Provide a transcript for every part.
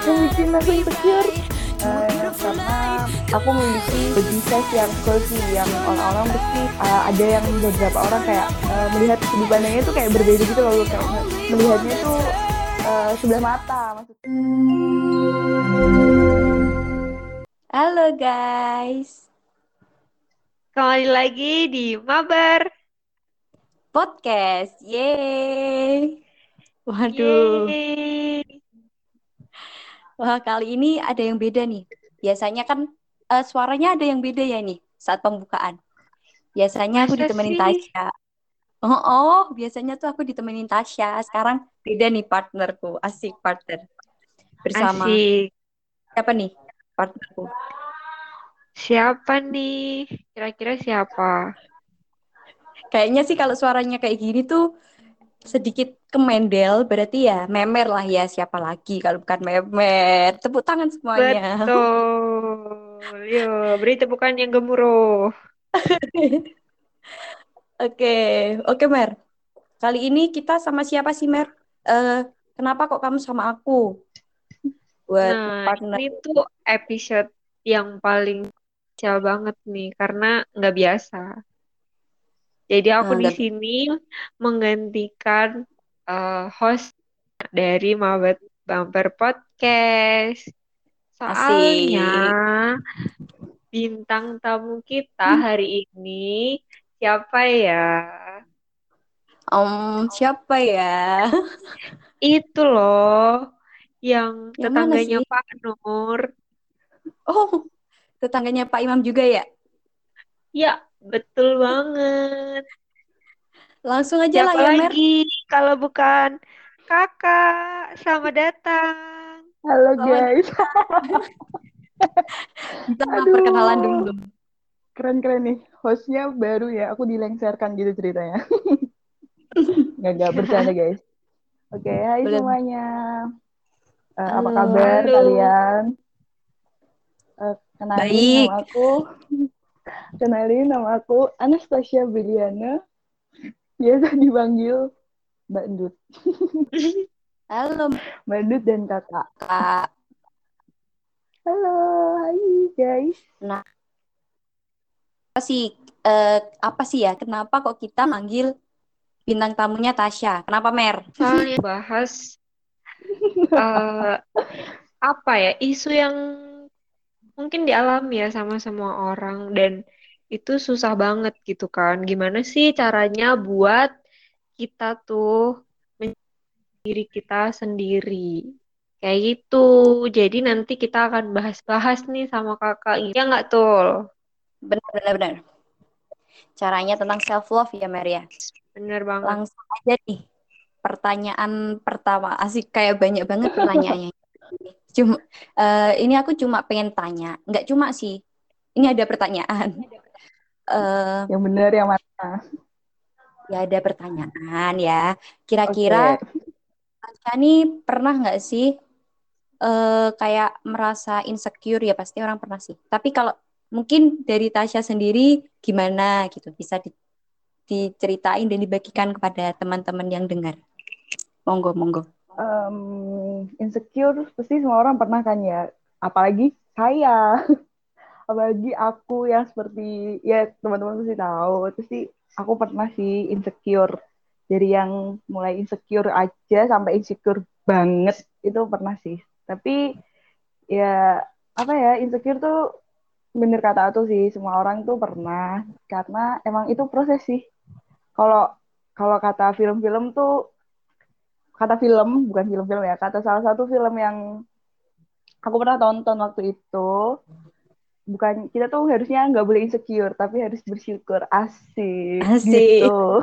bikin aku insecure uh, karena aku memiliki body size yang curvy yang orang-orang pasti uh, ada yang beberapa orang kayak uh, melihat sudut pandangnya itu kayak berbeda gitu loh kayak melihatnya itu uh, sebelah mata maksudnya. Halo guys. Kembali lagi di Mabar Podcast. Yeay. Waduh. Yeay. Wah, kali ini ada yang beda nih. Biasanya kan uh, suaranya ada yang beda ya nih saat pembukaan. Biasanya aku Masa ditemenin sih? Tasya. Oh, oh, biasanya tuh aku ditemenin Tasya. Sekarang beda nih partnerku. Asik partner. Bersama Asik. siapa nih partnerku? Siapa nih? Kira-kira siapa? Kayaknya sih kalau suaranya kayak gini tuh sedikit kemendel berarti ya memer lah ya siapa lagi kalau bukan memer tepuk tangan semuanya Betul. Yo, beri tepukan yang gemuruh. oke oke mer kali ini kita sama siapa sih mer Eh kenapa kok kamu sama aku buat Nah, partner ini tuh episode yang paling spesial banget nih karena nggak biasa. Jadi aku Nah, di sini menggantikan eh, host dari Mabet Bumper Podcast. Soalnya bintang tamu kita hari ini siapa ya? Om siapa ya Itu loh yang Yang tetangganya? Pak Nur. oh tetangganya Pak Imam juga ya Ya, betul banget. langsung aja lah Siapa ya mer lagi kalau bukan kakak? Selamat datang. halo Oh, guys kita Aduh. perkenalan dulu keren-keren nih hostnya baru ya aku dilengserkan gitu ceritanya nggak nggak bercanda guys oke hai Boleh. semuanya Eh, apa kabar Halo. kalian Eh, kenalin Baik. nama aku kenalin nama aku Anastasia Biliana. Biasa dipanggil Mbak Dut halo. Mbak Dut dan kakak. Kak. Halo hai guys. Apa sih eh, apa sih ya? Kenapa kok kita manggil bintang tamunya Tasya? Kenapa Mer? Soalnya bahas eh, apa ya isu yang mungkin dialami ya sama semua orang dan itu susah banget gitu kan. Gimana sih caranya buat kita tuh diri kita sendiri. Kayak gitu. Jadi nanti kita akan bahas-bahas nih sama kakak. Ya nggak tuh? benar benar benar caranya tentang self love ya Mer ya Bener banget. langsung aja nih pertanyaan pertama asik kayak banyak banget pertanyaannya cuma eh, ini aku cuma pengen tanya nggak cuma sih ini ada pertanyaan eh yang benar yang mana ya ada pertanyaan ya kira-kira Oke. Tasya nih pernah nggak sih eh kayak merasa insecure ya pasti orang pernah sih. Tapi kalau mungkin dari Tasya sendiri gimana gitu bisa di- diceritain dan dibagikan kepada teman-teman yang dengar. Monggo monggo. Em, insecure pasti semua orang pernah kan ya. Apalagi saya. Apalagi aku yang seperti ya teman-teman pasti tahu pasti aku pernah sih insecure. Dari yang mulai insecure aja sampai insecure banget itu pernah sih. Tapi ya apa ya insecure tuh bener kata aku sih semua orang tuh pernah. Karena emang itu proses sih. Kalau kalau kata film-film tuh kata film bukan film-film ya kata salah satu film yang aku pernah tonton waktu itu bukan kita tuh harusnya nggak boleh insecure tapi harus bersyukur asik, Asik. gitu.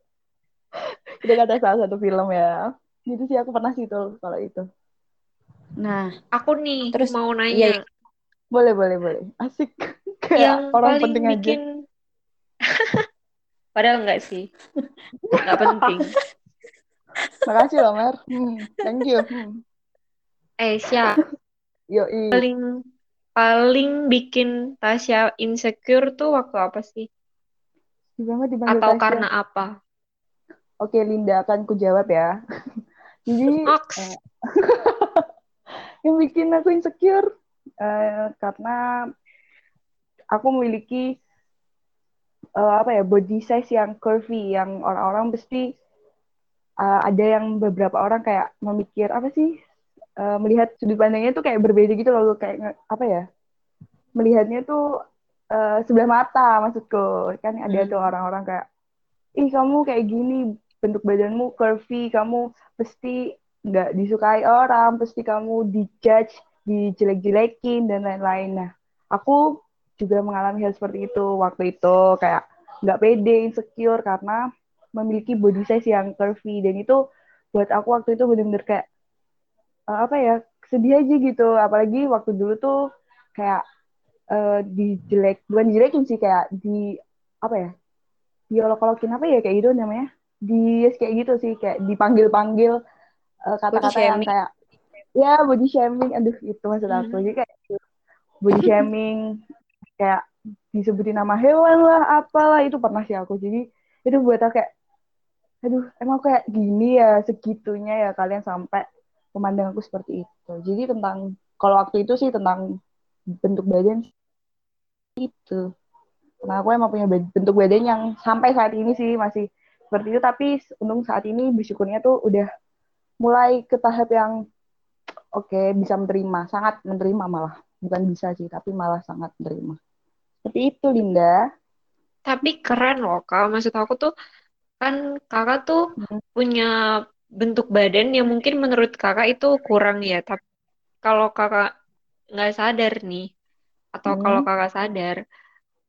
Itu kata salah satu film ya. Gitu sih aku pernah sih tuh kalau itu. Nah, Aku nih Terus, mau iya, nanya. iya. boleh boleh boleh. Asik. Kayak yang orang paling penting aja. bikin padahal enggak sih. Nggak penting makasih loh Mer hmm, thank you hmm. eh Yoi. paling paling bikin Tasya insecure tuh waktu apa sih banget atau Tasya. karena apa Oke, Linda akan ku jawab ya. Jadi, eh, yang bikin aku insecure uh, karena aku memiliki uh, apa ya body size yang curvy yang orang-orang pasti uh, ada yang beberapa orang kayak memikir apa sih uh, melihat sudut pandangnya tuh kayak berbeda gitu loh kayak apa ya melihatnya tuh uh, sebelah mata maksudku kan ada hmm. tuh orang-orang kayak ih kamu kayak gini bentuk badanmu curvy kamu pasti nggak disukai orang pasti kamu dijudge dijelek-jelekin dan lain-lain nah aku juga mengalami hal seperti itu waktu itu kayak nggak pede insecure karena memiliki body size yang curvy. Dan itu buat aku waktu itu bener-bener kayak uh, apa ya sedih aja gitu. Apalagi waktu dulu tuh kayak uh, dijelek bukan dijelekin sih kayak di apa ya diolok-olokin apa ya kayak gitu namanya. Di kayak gitu sih kayak dipanggil-panggil uh, kata-kata yang kayak ya body shaming. Aduh itu maksud aku hmm. jadi kayak body shaming kayak disebutin nama hewan lah apalah itu pernah sih aku. Jadi itu buat aku kayak aduh emang kayak gini ya segitunya ya kalian sampai memandang aku seperti itu. Jadi tentang kalau waktu itu sih tentang bentuk badan itu nah aku emang punya bentuk badan yang sampai saat ini sih masih seperti itu. Tapi untung saat ini bersyukurnya tuh udah mulai ke tahap yang oke okay, bisa menerima. Sangat menerima malah. Bukan bisa sih tapi malah sangat menerima. Seperti itu Linda. Tapi keren loh kak. Maksud aku tuh kan kakak tuh hmm. punya bentuk badan yang mungkin menurut kakak itu kurang ya tapi kalau kakak nggak sadar nih atau hmm. kalau kakak sadar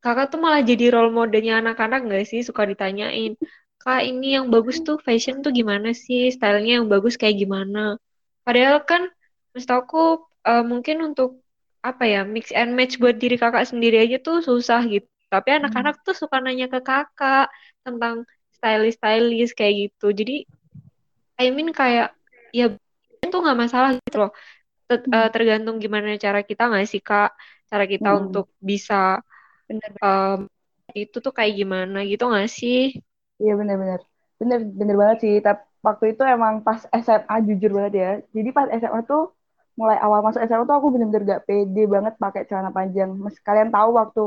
kakak tuh malah jadi role modelnya anak-anak nggak sih suka ditanyain kak ini yang bagus tuh fashion tuh gimana sih stylenya yang bagus kayak gimana padahal kan maksud aku uh, mungkin untuk apa ya mix and match buat diri kakak sendiri aja tuh susah gitu tapi hmm. anak-anak tuh suka nanya ke kakak tentang stylist stylist kayak gitu jadi I mean kayak ya itu nggak masalah gitu loh Ter uh, tergantung gimana cara kita nggak sih kak cara kita hmm. untuk bisa um, itu tuh kayak gimana gitu nggak sih Iya benar-benar. Bener, bener banget sih. Tapi waktu itu emang pas SMA jujur banget ya. Jadi pas SMA tuh mulai awal masuk SMA tuh aku bener-bener gak pede banget pakai celana panjang. Mas kalian tahu waktu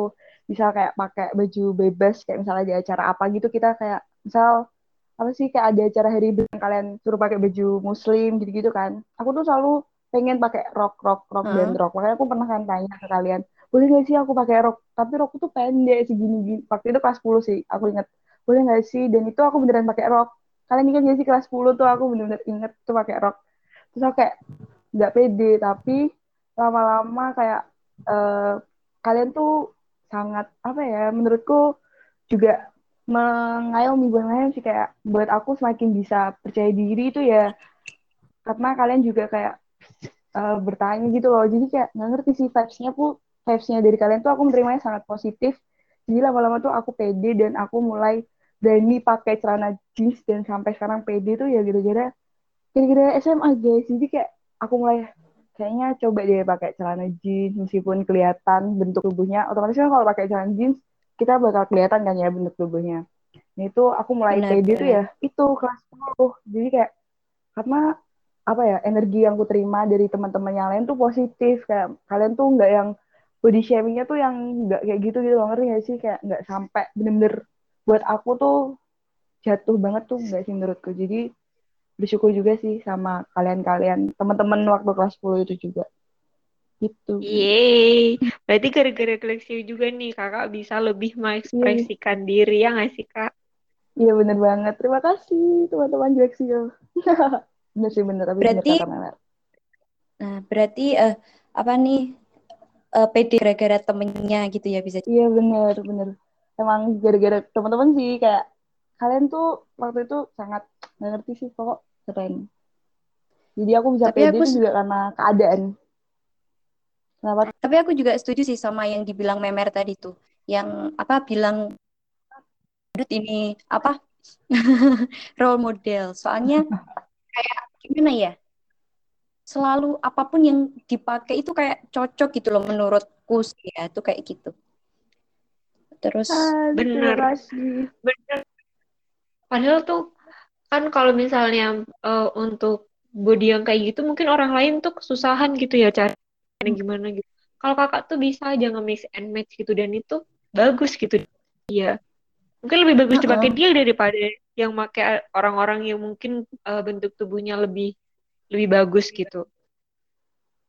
bisa kayak pakai baju bebas kayak misalnya di acara apa gitu kita kayak misal apa sih kayak ada acara hari ibu kalian suruh pakai baju muslim gitu-gitu kan. Aku tuh selalu pengen pakai rok rok rok hmm. dan rok. Makanya aku pernah kan tanya ke kalian, boleh gak sih aku pakai rok? Tapi rokku tuh pendek segini gini. Waktu itu kelas 10 sih, aku inget boleh nggak sih dan itu aku beneran pakai rok kalian ingat gak sih kelas 10 tuh aku bener-bener inget tuh pakai rok terus aku kayak nggak pede tapi lama-lama kayak uh, kalian tuh sangat apa ya menurutku juga mengayomi bukan sih kayak buat aku semakin bisa percaya diri itu ya. Karena kalian juga kayak uh, bertanya gitu loh. Jadi kayak nggak ngerti sih vibes-nya pun vibes-nya dari kalian tuh aku menerimanya sangat positif. Jadi lama-lama tuh aku pede dan aku mulai berani pakai celana jeans dan sampai sekarang pede tuh ya gara-gara gara-gara SMA guys. Jadi kayak aku mulai kayaknya coba deh pakai celana jeans meskipun kelihatan bentuk tubuhnya. Otomatis kan kalau pakai celana jeans kita bakal kelihatan kan ya bentuk tubuhnya. Nah itu aku mulai pede benar. tuh ya. Itu kelas 10 jadi kayak karena apa ya energi yang aku terima dari teman-teman yang lain tuh positif. Kayak kalian tuh nggak yang body shamingnya tuh yang nggak kayak gitu gitu loh. Ngerti gak sih? Kayak nggak sampai bener-bener buat aku tuh jatuh banget tuh nggak sih menurutku. Jadi bersyukur juga sih sama kalian-kalian. Teman-teman waktu kelas 10 itu juga gitu. Yeay, berarti gara-gara koleksi juga nih kakak bisa lebih mengekspresikan Yeay. diri ya nggak sih kak? Iya bener banget, terima kasih teman-teman Jaxio. bener sih bener, tapi berarti, bener Nah berarti uh, apa nih uh, pede gara-gara temennya gitu ya bisa? Iya bener bener emang gara-gara teman-teman sih kayak kalian tuh waktu itu sangat nggak ngerti sih kok keren jadi aku bisa tapi pede aku... juga karena keadaan Kenapa? tapi aku juga setuju sih sama yang dibilang Memer tadi tuh. Yang apa bilang ini apa role model. Soalnya kayak gimana ya? Selalu apa pun yang dipakai itu kayak cocok gitu loh menurutku sih ya. Itu kayak gitu. Terus ah, bener. Bener. Padahal tuh kan kalau misalnya uh, untuk body yang kayak gitu mungkin orang lain tuh kesusahan gitu ya cari gimana gitu. Kalau kakak tuh bisa aja nge-mix and match gitu dan itu bagus gitu. Dia. Mungkin lebih bagus dipakai dia daripada yang pakai orang-orang yang mungkin uh, bentuk tubuhnya lebih lebih bagus gitu.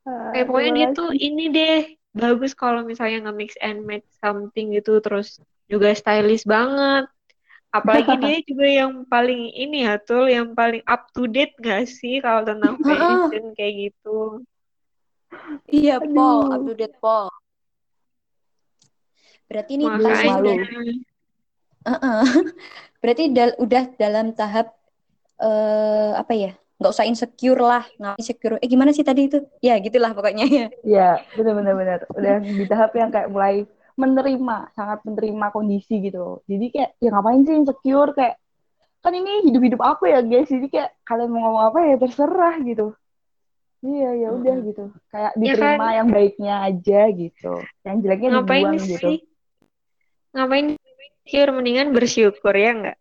Uh, Kayak pokoknya dia tuh ini deh bagus kalau misalnya nge-mix and match something gitu terus juga stylish banget. Apalagi dia juga yang paling ini ya tuh yang paling up to date gak sih kalau tentang fashion kayak gitu iya Paul to date Paul. Berarti ini Makanya. udah uh -uh. berarti dal udah dalam tahap uh, apa ya? Nggak usah insecure lah nggak insecure. Eh gimana sih tadi itu? Ya gitulah pokoknya. Ya ya benar benar benar udah di tahap yang kayak mulai menerima sangat menerima kondisi gitu. Jadi kayak ya ngapain sih insecure? Kayak kan ini hidup hidup aku ya guys. Jadi kayak kalian mau ngomong apa ya terserah gitu iya ya udah hmm. gitu kayak ya diterima ya kan? yang baiknya aja gitu yang jeleknya ngapain dibuang sih? gitu ngapain sih mendingan bersyukur ya enggak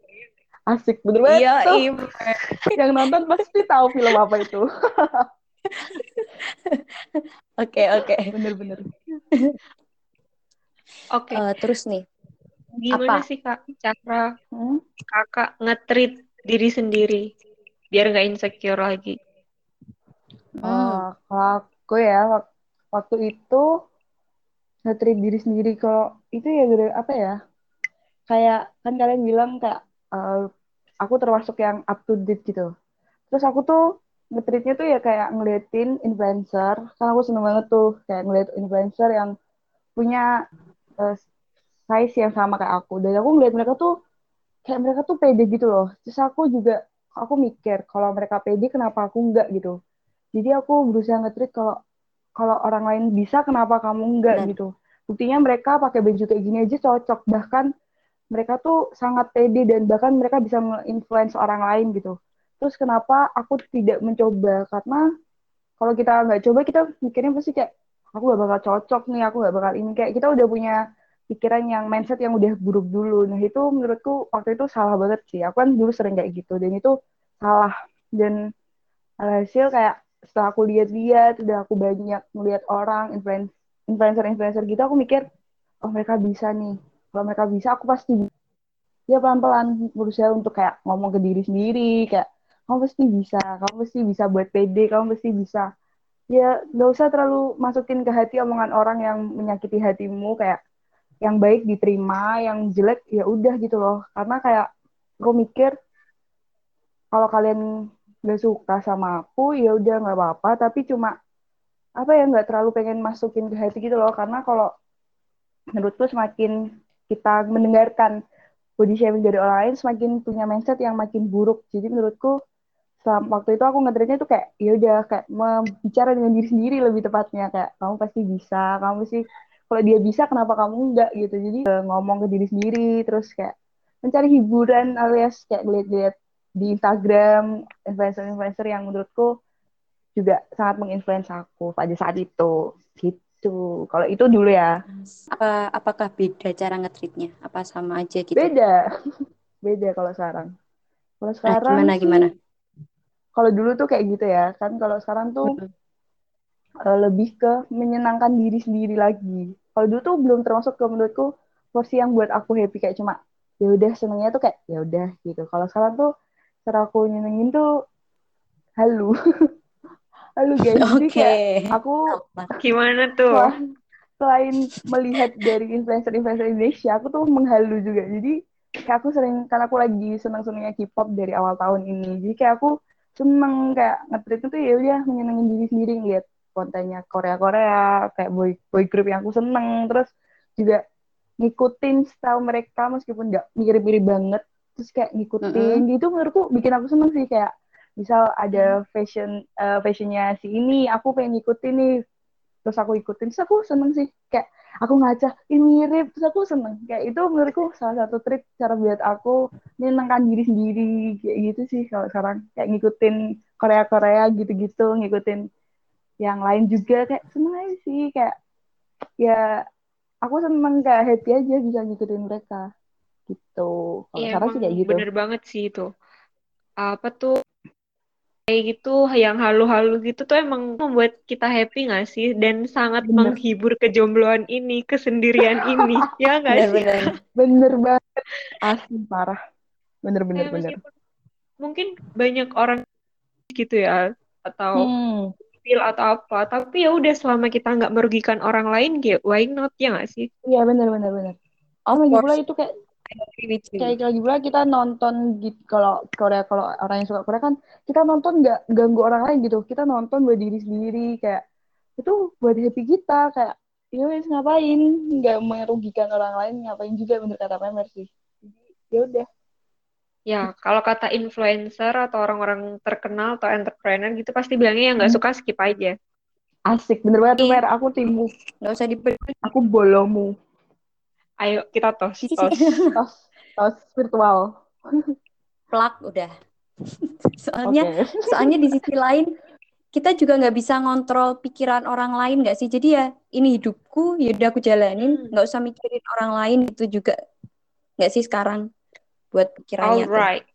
asik bener banget iya, iya. yang nonton pasti tahu film apa itu oke oke bener-bener Oke. Okay. Uh, eh, terus nih. Gimana apa? sih kak cara hmm? kakak ngetrit diri sendiri biar nggak insecure lagi? Hmm. Uh, aku ya waktu itu ngetrit diri sendiri kok itu ya gede apa ya? Kayak kan kalian bilang kayak uh, aku termasuk yang up to date gitu. Terus aku tuh ngetritnya tuh ya kayak ngeliatin influencer, karena aku seneng banget tuh kayak ngeliat influencer yang punya uh, size yang sama kayak aku dan aku ngeliat mereka tuh kayak mereka tuh pede gitu loh terus aku juga aku mikir kalau mereka pede kenapa aku enggak gitu jadi aku berusaha ngetrit kalau kalau orang lain bisa kenapa kamu enggak nah. gitu. Buktinya mereka pakai baju kayak gini aja cocok. Bahkan mereka tuh sangat pede dan bahkan mereka bisa influence orang lain gitu. Terus kenapa aku tidak mencoba? Karena kalau kita nggak coba kita mikirnya pasti kayak aku gak bakal cocok nih aku gak bakal ini. Kayak kita udah punya pikiran yang mindset yang udah buruk dulu. Nah itu menurutku waktu itu salah banget sih. Aku kan dulu sering kayak gitu dan itu salah. Dan hasil kayak setelah aku lihat-lihat udah aku banyak melihat orang influencer influencer gitu aku mikir oh mereka bisa nih. Kalau mereka bisa aku pasti ya pelan-pelan berusaha untuk kayak ngomong ke diri sendiri kayak kamu pasti bisa kamu pasti bisa buat pede kamu pasti bisa. Ya nggak usah terlalu masukin ke hati omongan orang yang menyakiti hatimu kayak yang baik diterima yang jelek ya udah gitu loh. Karena kayak gue mikir kalau kalian gak suka sama aku ya udah nggak apa-apa. Tapi cuma apa ya nggak terlalu pengen masukin ke hati gitu loh. Karena kalau menurutku semakin kita mendengarkan body shaming dari orang lain semakin punya mindset yang makin buruk. Jadi menurutku selama waktu itu aku ngetritnya tuh kayak ya udah kayak membicara dengan diri sendiri lebih tepatnya. Kayak kamu pasti bisa kamu sih kalau dia bisa kenapa kamu enggak gitu. Jadi uh, ngomong ke diri sendiri terus kayak mencari hiburan alias kayak lihat-lihat di Instagram influencer-influencer yang menurutku juga sangat menginfluence aku pada saat itu. Gitu. Kalau itu dulu ya. Apa apakah beda cara ngetritnya apa sama aja gitu? Beda. Beda kalau sekarang. Kalau nah, sekarang nah, gimana gimana? Kalau dulu tuh kayak gitu ya. Kan kalau sekarang tuh mm uh, lebih ke menyenangkan diri sendiri lagi. Kalau dulu tuh belum termasuk ke menurutku porsi yang buat aku happy. Kayak cuma ya udah senengnya tuh kayak ya udah gitu. Kalau sekarang tuh cara aku nyenengin tuh halu. Halu guys. Okay. jadi kayak aku gimana tuh? selain melihat dari influencer-influencer Indonesia aku tuh menghalu juga. Jadi kayak aku sering karena aku lagi seneng-senengnya K-pop dari awal tahun ini. Jadi kayak aku seneng kayak ngetrit itu ya udah menyenangin diri sendiri ngeliat kontennya Korea Korea kayak boy boy group yang aku seneng. Terus juga ngikutin style mereka meskipun nggak mirip-mirip banget terus kayak ngikutin. Mm -hmm. gitu menurutku bikin aku seneng sih kayak misal ada fashion uh, fashionnya si ini aku pengen ngikutin nih. Terus aku ikutin terus aku seneng sih. Kayak aku ngaca ini mirip. Terus aku seneng. Kayak itu menurutku salah satu trik cara buat aku menyenangkan diri sendiri kayak gitu sih kalau sekarang. Kayak ngikutin Korea Korea gitu-gitu ngikutin yang lain juga kayak seneng aja sih. Kayak ya aku seneng kayak happy aja bisa ngikutin mereka gitu kalau ya, sih kayak gitu bener banget sih itu apa tuh kayak gitu, yang halu-halu gitu tuh emang membuat kita happy nggak sih? Dan sangat Bener. menghibur kejombloan ini, kesendirian ini, ya nggak sih? Benar-benar. Bener banget. Asli parah. Bener bener Kayak bener. mungkin banyak orang gitu ya, atau Hmm. feel atau apa, tapi ya udah selama kita nggak merugikan orang lain, kayak why not ya nggak sih? Iya bener bener bener. Oh, lagi pula itu kayak Kayak lagi pula kita nonton gitu kalau Korea kalau orang yang suka Korea kan kita nonton nggak ganggu orang lain gitu. Kita nonton buat diri sendiri kayak itu buat happy kita kayak ya wes ngapain? Nggak merugikan orang lain ngapain juga bener kata Memer sih. Jadi ya udah. Ya, kalau kata influencer atau orang-orang terkenal atau entrepreneur gitu pasti bilangnya yang nggak Hmm. suka skip aja. asik bener banget tuh Mer. Aku timmu Nggak usah diberi aku bolomu Ayo kita tos, Sisi- tos. tos tos virtual. Plak udah. Soalnya oke. soalnya di sisi lain kita juga nggak bisa ngontrol pikiran orang lain nggak sih? Jadi ya ini hidupku ya udah aku jalanin. Hmm. nggak usah mikirin orang lain itu juga nggak sih sekarang buat pikirannya tuh? Alright,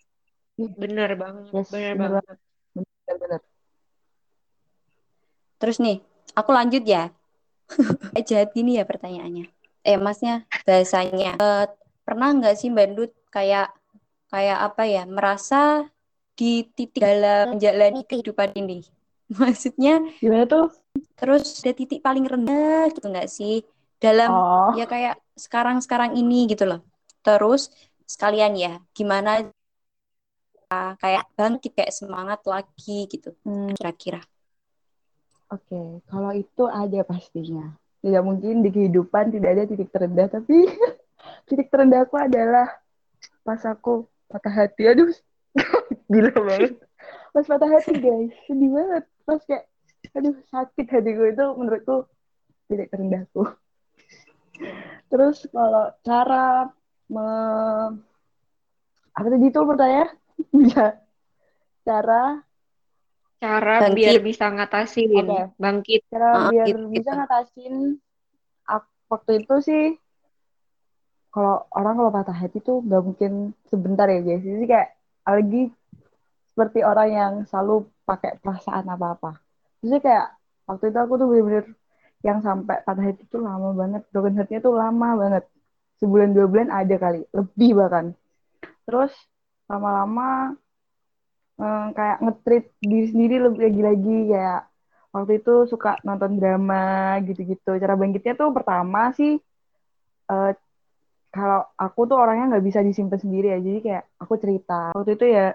bener banget, Yes, bener bener. banget. bener bener. Terus nih aku lanjut ya. Kayak jahat gini ya pertanyaannya eh masnya bahasanya Eh, pernah nggak sih Mbak Dut kayak kayak apa ya merasa di titik dalam menjalani kehidupan ini maksudnya gimana tuh terus ada titik paling rendah gitu nggak sih dalam oh ya kayak sekarang-sekarang ini gitu loh. Terus sekalian ya, gimana kayak bangkit kayak semangat lagi gitu hmm. kira-kira. Oke, kalau itu ada pastinya. Tidak mungkin di kehidupan tidak ada titik terendah, tapi titik terendah aku adalah pas aku patah hati. Aduh, gila banget. Pas patah hati, guys. Sedih banget. Pas kayak, aduh, sakit hatiku itu menurutku titik terendahku. Terus kalau cara me... apa tadi itu pertanyaan? Bisa. Cara Cara Bangkit. biar bisa ngatasin, Oke. bangkit. cara Ah, biar gitu, bisa gitu. ngatasin ak- waktu itu sih kalau orang kalau patah hati tuh nggak mungkin sebentar ya guys jadi kayak lagi seperti orang yang selalu pakai perasaan apa-apa jadi kayak waktu itu aku tuh bener-bener yang sampai patah hati tuh lama banget broken heart-nya tuh lama banget sebulan dua bulan ada kali lebih bahkan terus lama-lama eh, kayak nge-treat diri sendiri lebih lagi-lagi kayak waktu itu suka nonton drama gitu-gitu. Cara bangkitnya tuh pertama sih eh, kalau aku tuh orangnya nggak bisa disimpan sendiri ya. Jadi kayak aku cerita. Waktu itu ya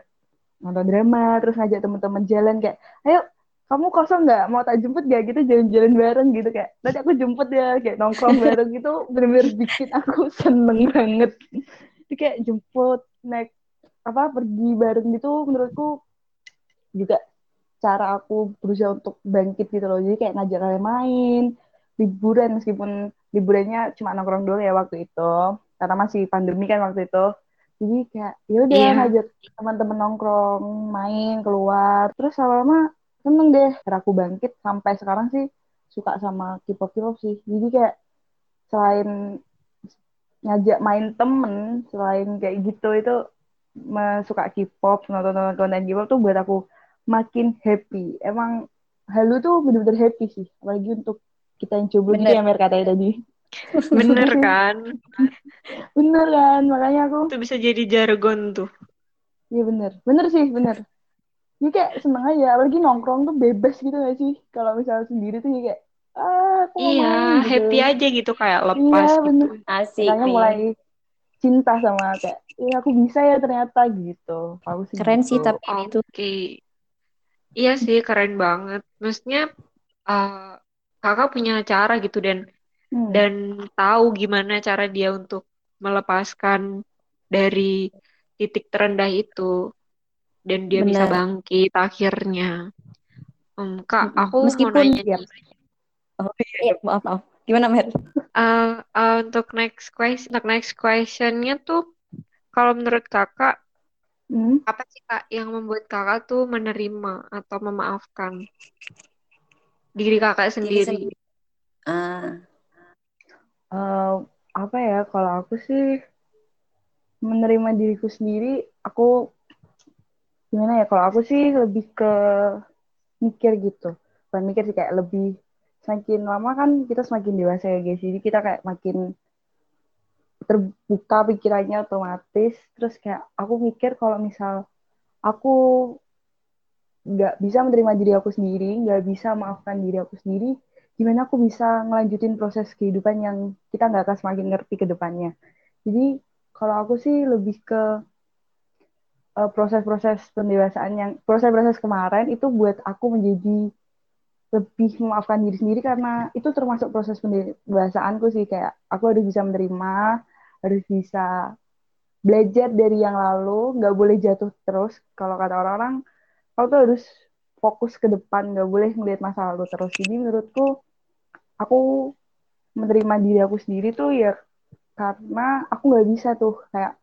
nonton drama, terus ngajak teman-teman jalan kayak, ayo kamu kosong nggak mau tak jemput gak gitu jalan-jalan bareng gitu kayak nanti aku jemput ya kayak nongkrong bareng gitu bener-bener bikin aku seneng banget jadi kayak jemput naik apa pergi bareng gitu menurutku juga cara aku berusaha untuk bangkit gitu loh. Jadi kayak ngajak kalian main liburan meskipun liburannya cuma nongkrong doang ya waktu itu. Karena masih pandemi kan waktu itu. Jadi kayak ya udah Iya. ngajak teman-teman nongkrong main keluar. Terus lama-lama seneng deh cara aku bangkit. Sampai sekarang sih suka sama K-pop K-pop sih. Jadi kayak selain ngajak main temen selain kayak gitu itu suka K-pop nonton-nonton konten K-pop tuh buat aku makin happy emang halu tuh bener-bener happy sih apalagi untuk kita yang jomblo gitu ya Mer katanya tadi Bener kan? bener kan makanya aku Itu bisa jadi jargon tuh. iya bener bener sih bener ini kayak seneng aja apalagi nongkrong tuh bebas gitu gak sih kalau misalnya sendiri tuh ya kayak ah aku Iya, main gitu. happy aja gitu kayak lepas Iya, gitu. bener. Asik makanya mulai cinta sama kayak ya aku bisa ya ternyata gitu aku sih Keren sih gitu. tapi itu. Oke. Iya sih, keren banget. Maksudnya eh, kakak punya cara gitu dan Hmm. dan tahu gimana cara dia untuk melepaskan dari titik terendah itu dan dia bisa Benar. bangkit akhirnya. Hmm, Kak, Mm-mm. aku mau Meskipun- nanya Yap. nih. Oh iya, maaf maaf. Gimana Mer? Eh, eh, untuk next question, untuk next questionnya tuh, kalau menurut kakak, Hmm. apa sih kak yang membuat kakak tuh menerima atau memaafkan diri kakak Diri sendiri? Ah, Eh, apa ya kalau aku sih menerima diriku sendiri aku gimana ya kalau aku sih lebih ke mikir gitu bukan mikir sih kayak lebih semakin lama kan kita semakin dewasa ya guys. Jadi kita kayak makin terbuka pikirannya otomatis. Terus kayak aku mikir kalau misal aku nggak bisa menerima diri aku sendiri nggak bisa maafkan diri aku sendiri gimana aku bisa ngelanjutin proses kehidupan yang kita nggak akan semakin ngerti ke depannya? Jadi kalau aku sih lebih ke uh, proses-proses pendewasaan yang proses-proses kemarin itu buat aku menjadi lebih memaafkan diri sendiri karena itu termasuk proses pendewasaanku sih. Kayak aku harus bisa menerima harus bisa belajar dari yang lalu nggak boleh jatuh terus. Kalau kata orang-orang kau tuh harus fokus ke depan nggak boleh melihat masa lalu terus. Jadi menurutku aku menerima diri aku sendiri tuh ya karena aku nggak bisa tuh. Kayak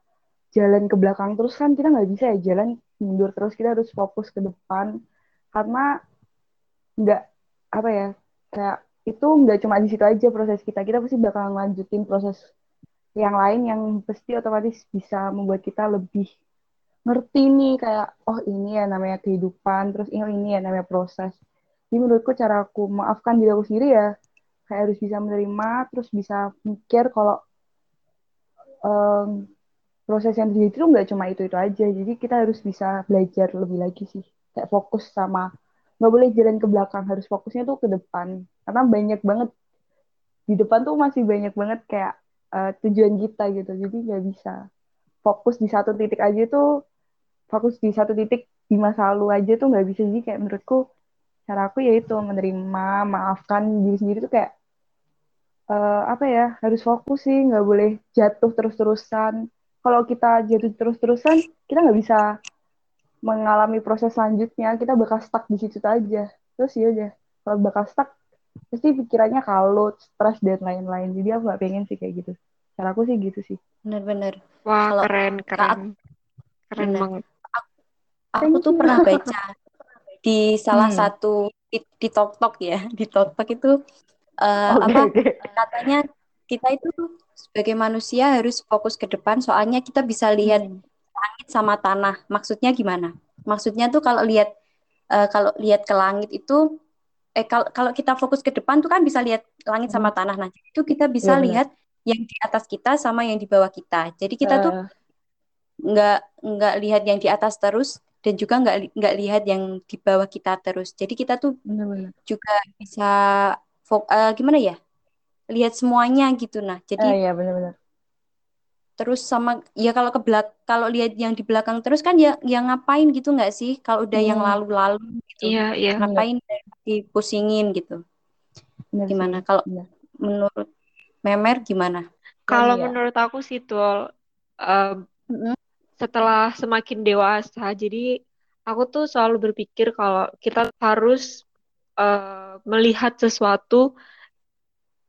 jalan ke belakang terus kan kita nggak bisa ya jalan mundur terus. Kita harus fokus ke depan karena nggak apa ya kayak itu nggak cuma di situ aja proses kita. Kita pasti bakal lanjutin proses yang lain yang pasti otomatis bisa membuat kita lebih ngerti nih kayak oh ini ya namanya kehidupan terus oh ini ya namanya proses. Jadi menurutku cara aku maafkan diri aku sendiri ya kayak harus bisa menerima terus bisa mikir kalau um, proses yang terjadi itu nggak cuma itu itu aja. Jadi kita harus bisa belajar lebih lagi sih kayak fokus sama nggak boleh jalan ke belakang harus fokusnya tuh ke depan. Karena banyak banget di depan tuh masih banyak banget kayak uh, tujuan kita gitu. Jadi nggak bisa fokus di satu titik aja tuh fokus di satu titik di masa lalu aja tuh nggak bisa. Jadi kayak menurutku cara aku yaitu menerima maafkan diri sendiri tuh kayak uh, apa ya harus fokus sih. Nggak boleh jatuh terus-terusan. Kalau kita jatuh terus-terusan kita nggak bisa mengalami proses selanjutnya kita bakal stuck di situ aja terus ya aja kalau bakal stuck pasti pikirannya kalut, stres dan lain-lain. Jadi aku gak pengen sih kayak gitu. Cara aku sih gitu sih. Bener-bener. Wah Kalau keren keren. keren bener. banget. Aku, aku tuh pernah baca di salah hmm. satu di, di Tok Tok ya, di Tok Tok itu uh, okay, apa okay. katanya kita itu sebagai manusia harus fokus ke depan soalnya kita bisa lihat hmm. Langit sama tanah. Maksudnya gimana? Maksudnya tuh kalau lihat uh, kalau lihat ke langit itu eh kalau kalau kita fokus ke depan tuh kan bisa lihat langit sama hmm. tanah nah itu kita bisa ya, lihat yang di atas kita sama yang di bawah kita jadi kita uh. tuh eh. nggak nggak lihat yang di atas terus dan juga nggak nggak lihat yang di bawah kita terus jadi kita tuh benar-benar juga bisa fok uh, gimana ya lihat semuanya gitu nah jadi uh, ya benar-benar terus sama ya kalau ke belak kalau lihat yang di belakang terus kan ya yang ngapain gitu nggak sih kalau udah hmm. yang lalu-lalu gitu iya, iya. ngapain dipusingin gitu Bener gimana kalau menurut Memer gimana kalau ya. menurut aku sih tuh uh, mm-hmm. setelah semakin dewasa jadi aku tuh selalu berpikir kalau kita harus uh, melihat sesuatu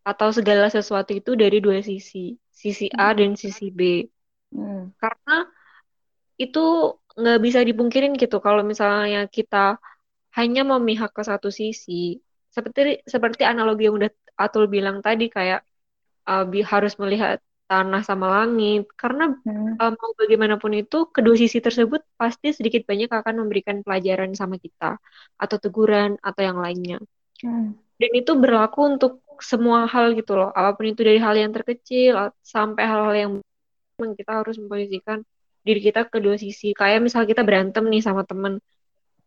atau segala sesuatu itu dari dua sisi sisi A hmm. dan sisi B. Hmm. Karena itu nggak bisa dipungkirin gitu kalau misalnya kita hanya memihak ke satu sisi. Seperti seperti analogi yang udah Atul bilang tadi kayak uh, harus melihat tanah sama langit karena hmm. um, mau bagaimanapun itu kedua sisi tersebut pasti sedikit banyak akan memberikan pelajaran sama kita atau teguran atau yang lainnya. Hmm. Dan itu berlaku untuk semua hal gitu loh. Apa pun itu dari hal yang terkecil sampai hal-hal yang kita harus memposisikan diri kita ke dua sisi. Kayak misal kita berantem nih sama temen.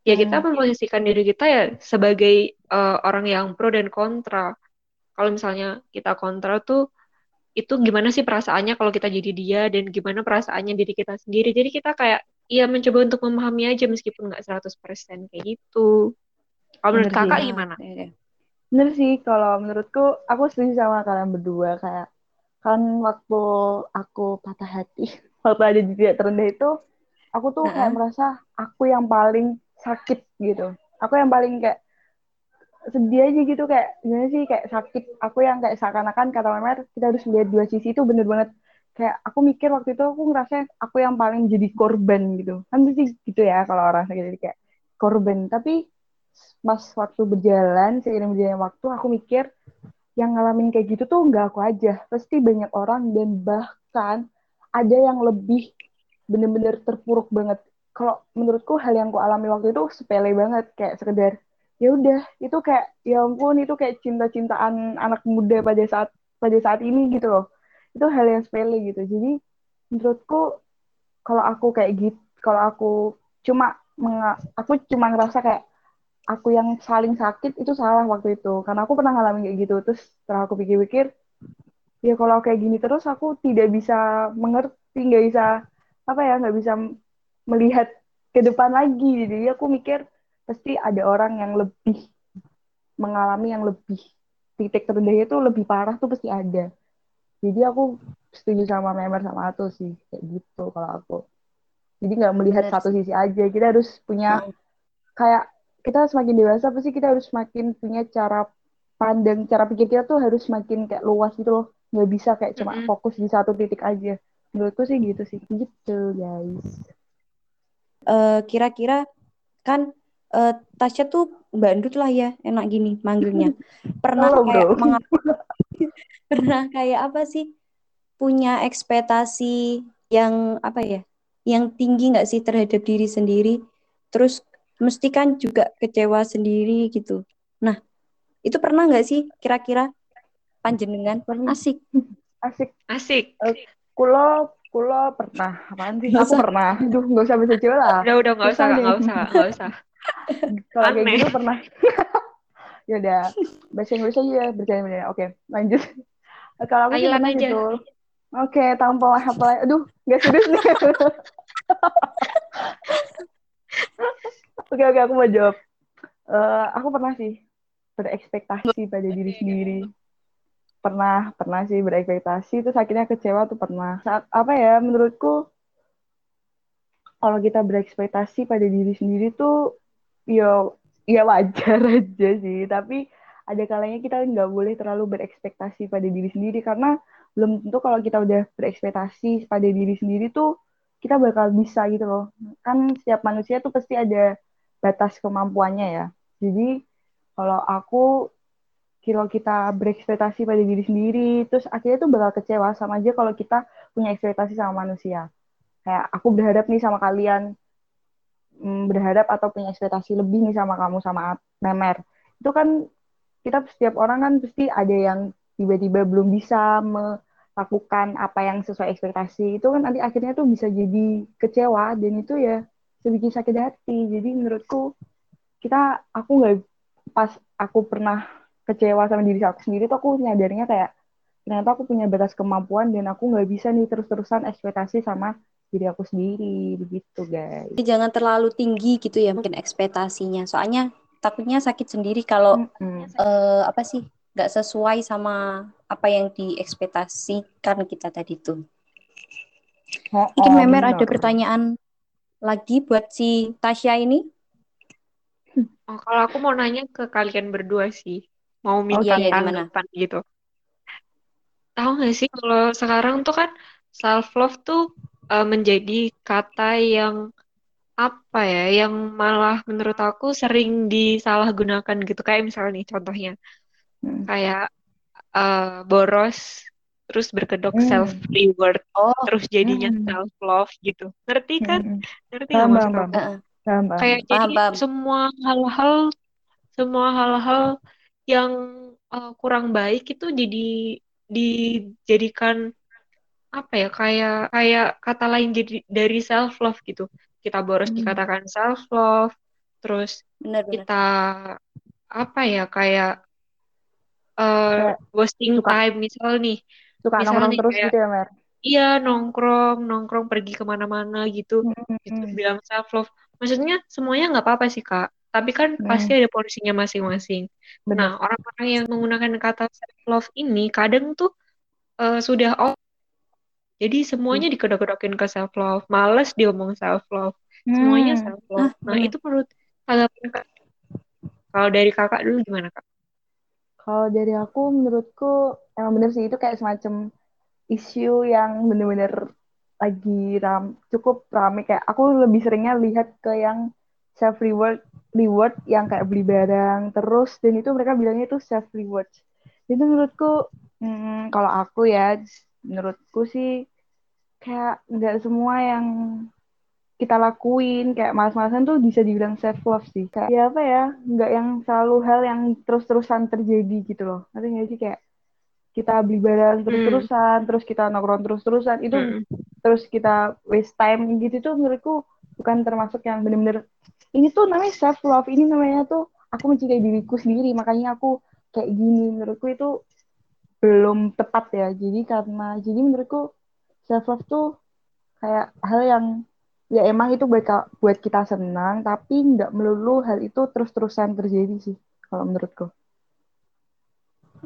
Ya kita hmm. memposisikan diri kita ya sebagai uh, orang yang pro dan kontra. Kalau misalnya kita kontra tuh itu gimana sih perasaannya kalau kita jadi dia? Dan gimana perasaannya diri kita sendiri? Jadi kita kayak ya mencoba untuk memahami aja meskipun nggak 100% kayak gitu. Kalau menurut kakak gimana? Ya, ya. Bener sih, kalau menurutku aku setuju sama kalian berdua kayak kan waktu aku patah hati, waktu ada di titik terendah itu, aku tuh kayak merasa aku yang paling sakit gitu. Aku yang paling kayak sedih aja gitu kayak gimana sih kayak sakit. Aku yang kayak seakan-akan kata Memer kita harus lihat dua sisi itu bener banget kayak aku mikir waktu itu aku ngerasa aku yang paling jadi korban gitu. Kan sih gitu ya kalau orang sakit jadi kayak korban. Tapi pas waktu berjalan seiring berjalannya waktu aku mikir yang ngalamin kayak gitu tuh nggak aku aja. Pasti banyak orang dan bahkan ada yang lebih bener-bener terpuruk banget. Kalau menurutku hal yang ku alami waktu itu sepele banget kayak sekedar ya udah itu kayak ya ampun itu kayak cinta-cintaan anak muda pada saat pada saat ini gitu loh. Itu hal yang sepele gitu. Jadi menurutku kalau aku kayak gitu kalau aku cuma aku cuma ngerasa kayak aku yang saling sakit itu salah waktu itu. Karena aku pernah ngalamin kayak gitu. Terus setelah aku pikir-pikir ya kalau kayak gini terus aku tidak bisa mengerti nggak bisa apa ya nggak bisa melihat ke depan lagi. Jadi aku mikir pasti ada orang yang lebih mengalami yang lebih titik terendahnya itu lebih parah tuh pasti ada. Jadi aku setuju sama member sama Atul sih kayak gitu kalau aku. Jadi nggak melihat Bener. satu sisi aja. Kita harus punya hmm. kayak kita semakin dewasa pasti kita harus semakin punya cara pandang cara pikir kita tuh harus semakin kayak luas gitu loh. Nggak bisa kayak cuma mm -hmm. fokus di satu titik aja. Menurutku sih gitu sih. Gitu guys. Uh, kira-kira kan uh, Tasya tuh bandut lah ya enak gini manggilnya. Pernah Halo, kayak pernah kayak apa sih punya ekspektasi yang apa ya yang tinggi nggak sih terhadap diri sendiri? Terus mesti kan juga kecewa sendiri gitu. Nah itu pernah nggak sih kira-kira panjenengan? Asik. Asik. Asik. Uh, kulo kulo pernah. Apaan sih? Aku pernah. Aduh nggak usah bisa coba lah. Udah udah nggak usah nggak usah nggak usah. Kalau kayak gitu pernah. Ya udah. Bahasa Inggris aja bercanda oke lanjut. Kalau aku sih pernah gitu Oke, okay, tampol apa Aduh, nggak serius nih. Oke, oke, aku mau jawab. Uh, aku pernah sih berekspektasi pada diri sendiri. Pernah, pernah sih berekspektasi, terus akhirnya kecewa tuh pernah. Saat, apa ya, menurutku, kalau kita berekspektasi pada diri sendiri tuh, ya, ya wajar aja sih. Tapi ada kalanya kita nggak boleh terlalu berekspektasi pada diri sendiri, karena belum tentu kalau kita udah berekspektasi pada diri sendiri tuh kita bakal bisa gitu loh. Kan setiap manusia tuh pasti ada batas kemampuannya ya. Jadi kalau aku kalau kita berekspektasi pada diri sendiri, terus akhirnya tuh bakal kecewa sama aja kalau kita punya ekspektasi sama manusia. Kayak aku berharap nih sama kalian, mm, berharap atau punya ekspektasi lebih nih sama kamu sama Memer. Itu kan kita setiap orang kan pasti ada yang tiba-tiba belum bisa lakukan apa yang sesuai ekspektasi itu kan nanti akhirnya tuh bisa jadi kecewa dan itu ya sedikit sakit hati. Jadi menurutku kita aku nggak pas aku pernah kecewa sama diri aku sendiri tuh aku nyadarnya kayak ternyata aku punya batas kemampuan dan aku nggak bisa nih terus-terusan ekspektasi sama diri aku sendiri. Begitu guys. Jangan terlalu tinggi gitu ya mungkin ekspektasinya. Soalnya takutnya sakit sendiri kalau mm -hmm. uh, apa sih nggak sesuai sama apa yang diekspektasikan kita tadi tuh. Oh, Mungkin oh, Memer ada pertanyaan lagi buat si Tasya ini? Oh, kalau aku mau nanya ke kalian berdua sih, mau minta oh, iya, tanggapan gitu. Tahu nggak sih kalau sekarang tuh kan self love tuh uh, menjadi kata yang apa ya, yang malah menurut aku sering disalahgunakan gitu. Kayak misalnya nih contohnya, hmm. kayak uh, boros terus berkedok hmm. self reward oh. terus jadinya hmm. self love gitu ngerti kan hmm. ngerti nggak maksud kamu kayak paham, jadi paham. semua hal-hal semua hal-hal yang uh, kurang baik itu jadi dijadikan apa ya kayak kayak kata lain jadi dari self love gitu kita boros hmm. dikatakan self love terus bener, bener. kita apa ya kayak uh, wasting suka, time misal nih suka misal nongkrong terus kayak, gitu ya Mer? Iya nongkrong nongkrong pergi ke mana-mana gitu. Hmm. gitu bilang self love maksudnya semuanya nggak apa-apa sih kak. Tapi kan hmm. pasti ada porsinya masing-masing. Nah orang-orang yang menggunakan kata self love ini kadang tuh uh, sudah oh jadi semuanya hmm. dikedok-kedokin ke self love males diomong self love semuanya hmm. self love nah, nah itu menurut kalau dari kakak dulu gimana kak kalau dari aku, menurutku emang bener sih itu kayak semacam isu yang bener-bener lagi ram, cukup rame. Kayak aku lebih seringnya lihat ke yang self reward reward yang kayak beli barang terus dan itu mereka bilangnya itu self reward. Itu menurutku hmm, kalau aku ya menurutku sih kayak nggak semua yang kita lakuin kayak malas-malasan tuh bisa dibilang self love sih. Kayak ya apa ya nggak yang selalu hal yang terus-terusan terjadi gitu loh. Nanti nggak sih? Kayak kita beli barang terus-terusan terus kita nongkrong terus-terusan itu Mm-mm. terus kita waste time gitu tuh menurutku bukan termasuk yang bener-bener ini tuh namanya self love ini namanya tuh aku mencintai diriku sendiri makanya aku kayak gini. Menurutku itu belum tepat ya. Jadi karena jadi menurutku self love tuh kayak hal yang ya emang itu buat buat kita senang tapi nggak melulu hal itu terus-terusan terjadi sih kalau menurutku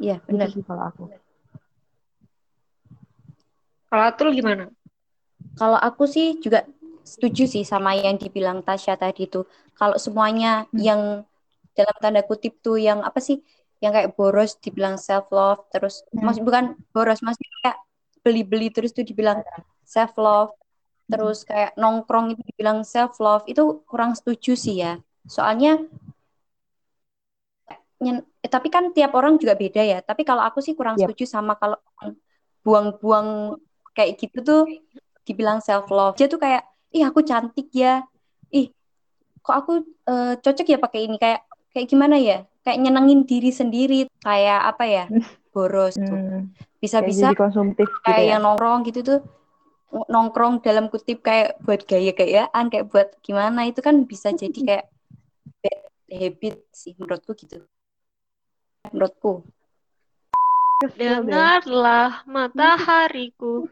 Iya, gitu benar. sih kalau aku Kalau Atul gimana? Kalau aku sih juga setuju sih sama yang dibilang Tasya tadi tuh. Kalau semuanya Hmm. yang dalam tanda kutip tuh yang apa sih? Yang kayak boros dibilang self love terus Hmm. maksud bukan boros maksudnya kayak beli-beli terus tuh dibilang self love terus kayak nongkrong itu dibilang self love itu kurang setuju sih ya. Soalnya nyen- eh, tapi kan tiap orang juga beda ya. Tapi kalau aku sih kurang Yap. setuju sama kalau buang-buang kayak gitu tuh dibilang self love. Dia tuh kayak, ih aku cantik ya, ih kok aku eh, cocok ya pakai ini kayak kayak gimana ya? Kayak nyenengin diri sendiri, kayak apa ya? Boros tuh. Hmm, kayak Bisa-bisa jadi konsumtif gitu kayak ya yang nongkrong gitu tuh nongkrong dalam kutip kayak buat gaya-gayaan kayak buat gimana itu kan bisa jadi kayak bad habit sih menurutku gitu menurutku. Dengarlah matahariku.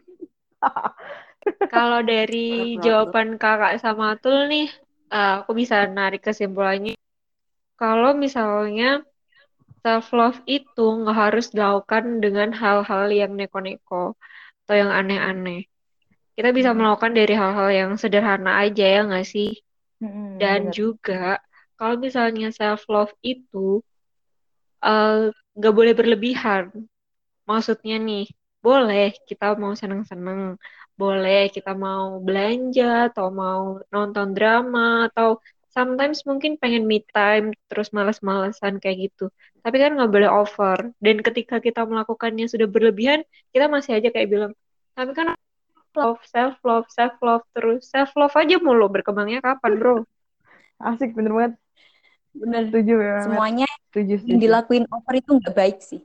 Kalau dari jawaban kakak sama Atul nih, eh, aku bisa narik kesimpulannya. Kalau misalnya self love itu nggak harus dilakukan dengan hal-hal yang neko-neko atau yang aneh-aneh. Kita bisa Hmm. melakukan dari hal-hal yang sederhana aja ya nggak sih? Hmm, Dan bener. juga kalau misalnya self love itu eh, nggak boleh berlebihan. Maksudnya nih, boleh kita mau seneng-seneng, boleh kita mau belanja atau mau nonton drama atau sometimes mungkin pengen me time terus males-malesan kayak gitu. Tapi kan nggak boleh over. Dan ketika kita melakukannya sudah berlebihan, kita masih aja kayak bilang, tapi kan love, self love, self love terus. Self love aja mulu berkembangnya kapan, bro? asik bener banget. Bener. Setuju ya semuanya setuju yang setuju. dilakuin over itu nggak baik sih.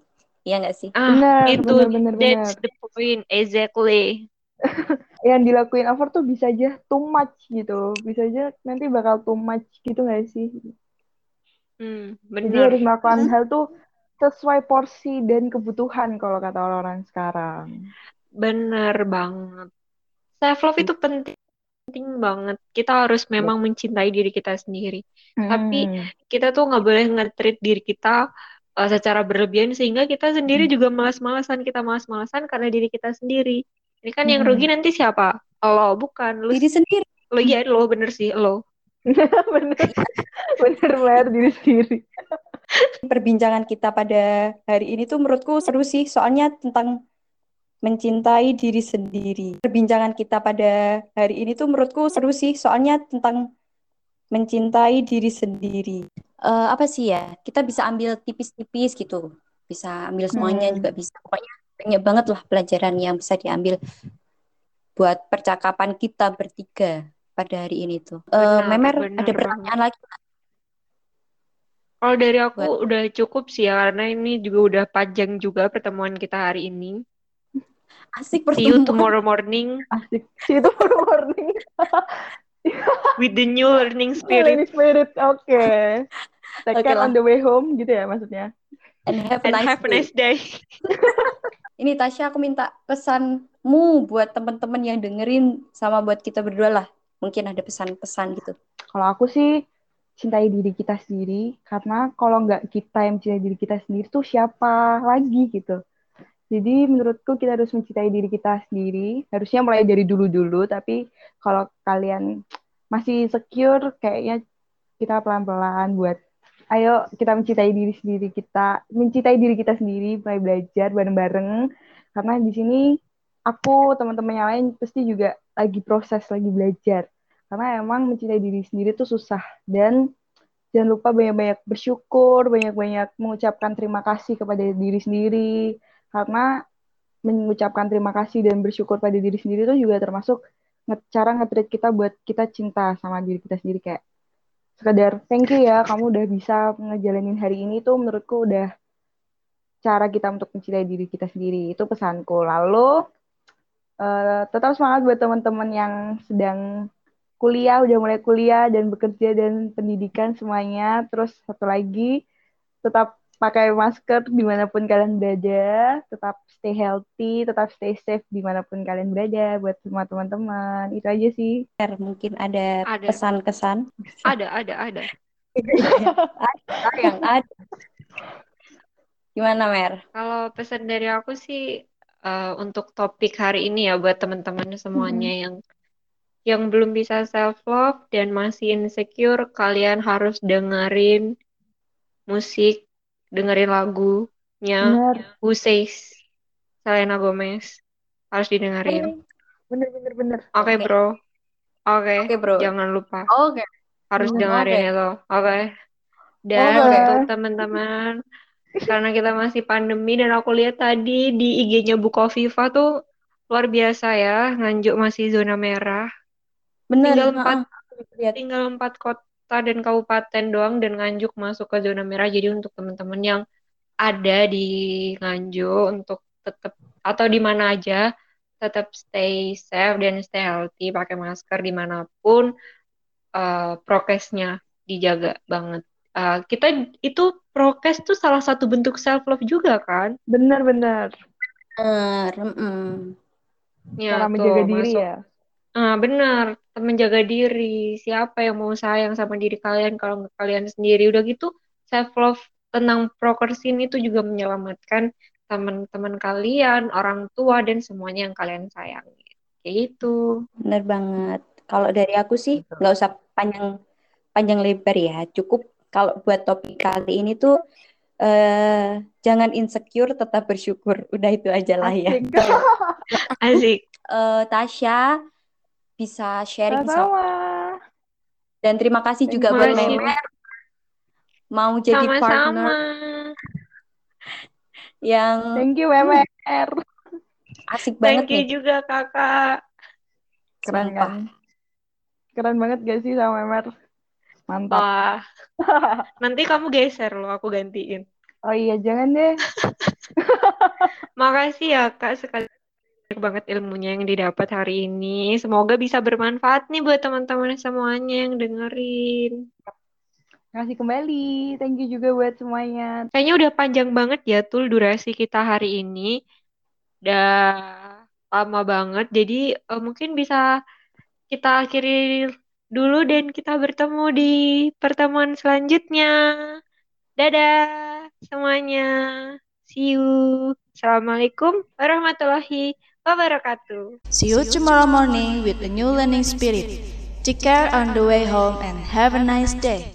Iya nggak sih? Ah, bener itu bener bener bener. that's the point exactly. yang dilakuin over tuh bisa aja too much gitu. Bisa aja nanti bakal too much gitu gak sih? Hmm, jadi bener. harus melakukan Hmm. hal tuh sesuai porsi dan kebutuhan kalau kata orang-orang sekarang Bener banget. Self love itu penting, penting banget. Kita harus memang mencintai diri kita sendiri. Tapi Hmm. kita tuh nggak boleh nge-treat diri kita uh, secara berlebihan sehingga kita sendiri juga malas-malasan. Kita malas-malasan karena diri kita sendiri. Ini kan yang Hmm. rugi nanti siapa? Lo, bukan. Lu, diri sendiri lo iya lo bener sih lo. bener bener banget diri sendiri perbincangan kita pada hari ini tuh menurutku seru sih soalnya tentang mencintai diri sendiri. Perbincangan kita pada hari ini tuh menurutku seru sih soalnya tentang mencintai diri sendiri. Eh, apa sih ya? Kita bisa ambil tipis-tipis gitu. Bisa ambil semuanya Hmm. juga bisa. Pokoknya banyak banget lah pelajaran yang bisa diambil buat percakapan kita bertiga pada hari ini tuh. Eh, Benar, Memer benar. ada pertanyaan lagi? Kalau dari aku Buat- udah cukup sih ya karena ini juga udah panjang juga pertemuan kita hari ini. Asik See you pertemuan tomorrow morning asik sih itu for morning with the new learning spirit Lady spirit oke take Oke care lah. on the way home gitu ya maksudnya and have a and nice have a day. nice day. Ini Tasya aku minta pesanmu buat teman-teman yang dengerin sama buat kita berdua lah. Mungkin ada pesan-pesan gitu. Kalau aku sih cintai diri kita sendiri karena kalau nggak kita yang mencintai diri kita sendiri tuh siapa lagi gitu. Jadi menurutku kita harus mencintai diri kita sendiri. Harusnya mulai dari dulu-dulu, tapi kalau kalian masih secure, kayaknya kita pelan-pelan buat ayo kita mencintai diri sendiri kita, mencintai diri kita sendiri, mulai belajar bareng-bareng. Karena di sini aku, teman-teman yang lain pasti juga lagi proses, lagi belajar. Karena emang mencintai diri sendiri tuh susah. Dan jangan lupa banyak-banyak bersyukur, banyak-banyak mengucapkan terima kasih kepada diri sendiri. Karena mengucapkan terima kasih dan bersyukur pada diri sendiri itu juga termasuk cara nge-treat kita buat kita cinta sama diri kita sendiri kayak sekedar thank you ya kamu udah bisa ngejalanin hari ini tuh menurutku udah cara kita untuk mencintai diri kita sendiri itu pesanku. Lalu eh, tetap semangat buat teman-teman yang sedang kuliah udah mulai kuliah dan bekerja dan pendidikan semuanya. Terus satu lagi tetap pakai masker di mana pun kalian berada tetap stay healthy tetap stay safe di mana pun kalian berada buat semua teman-teman itu aja sih mungkin ada Ada. pesan-kesan Ada, ada, ada. ada yang ada. Gimana Mer? Kalau pesan dari aku sih eh, untuk topik hari ini ya buat teman-teman semuanya yang yang belum bisa self love dan masih insecure, kalian harus dengerin musik, dengerin lagunya benar Who Says Selena Gomez. Harus didengerin. bener bener bener Oke, Oke. bro. Oke, Oke, bro. jangan lupa Oke. harus Hmm, dengerin oke. itu. Oke. Dan Oke. untuk teman-teman, karena kita masih pandemi dan aku lihat tadi di IG-nya Bukoviva tuh luar biasa ya, Nganjuk masih zona merah. Bener. Tinggal empat, tinggal empat kota dan kabupaten doang dan Nganjuk masuk ke zona merah. Jadi untuk teman-teman yang ada di Nganjuk untuk tetap atau di mana aja tetap stay safe dan stay healthy, pakai masker di mana pun, eh, prokesnya dijaga banget. Eh, kita itu prokes tuh salah satu bentuk self love juga kan? bener bener Bener. mm-mm. Ya, cara tuh, menjaga diri masuk. ya Ah, benar, menjaga diri. Siapa yang mau sayang sama diri kalian kalau nggak kalian sendiri? Udah gitu, self love tentang prokes ini tuh juga menyelamatkan teman-teman kalian, orang tua dan semuanya yang kalian sayangi. Kayak gitu. Bener banget. Kalau dari aku sih nggak usah panjang panjang lebar ya. Cukup kalau buat topik kali ini tuh eh jangan insecure, tetap bersyukur. Udah itu aja lah ya. Asik. Asik. Eh, Tasya bisa sharing sama sama dan terima kasih juga buat. Memer mau jadi Sama-sama. partner yang thank you Memer asik banget Thank you nih. juga kakak. keren Sumpah. kan keren banget gak sih sama Memer mantap Wah, nanti kamu geser loh, aku gantiin. oh iya jangan deh Makasih ya kak sekali banyak banget ilmunya yang didapat hari ini. Semoga bisa bermanfaat nih buat teman-teman semuanya yang dengerin. kasih kembali thank you juga buat semuanya Kayaknya udah panjang banget ya Tul durasi kita hari ini. Udah lama banget. Jadi eh, mungkin bisa kita akhiri dulu dan kita bertemu di pertemuan selanjutnya. Dadah semuanya. See you. Assalamualaikum warahmatullahi wabarakatuh. See you tomorrow morning with a new learning spirit. Take care on the way home and have a nice day.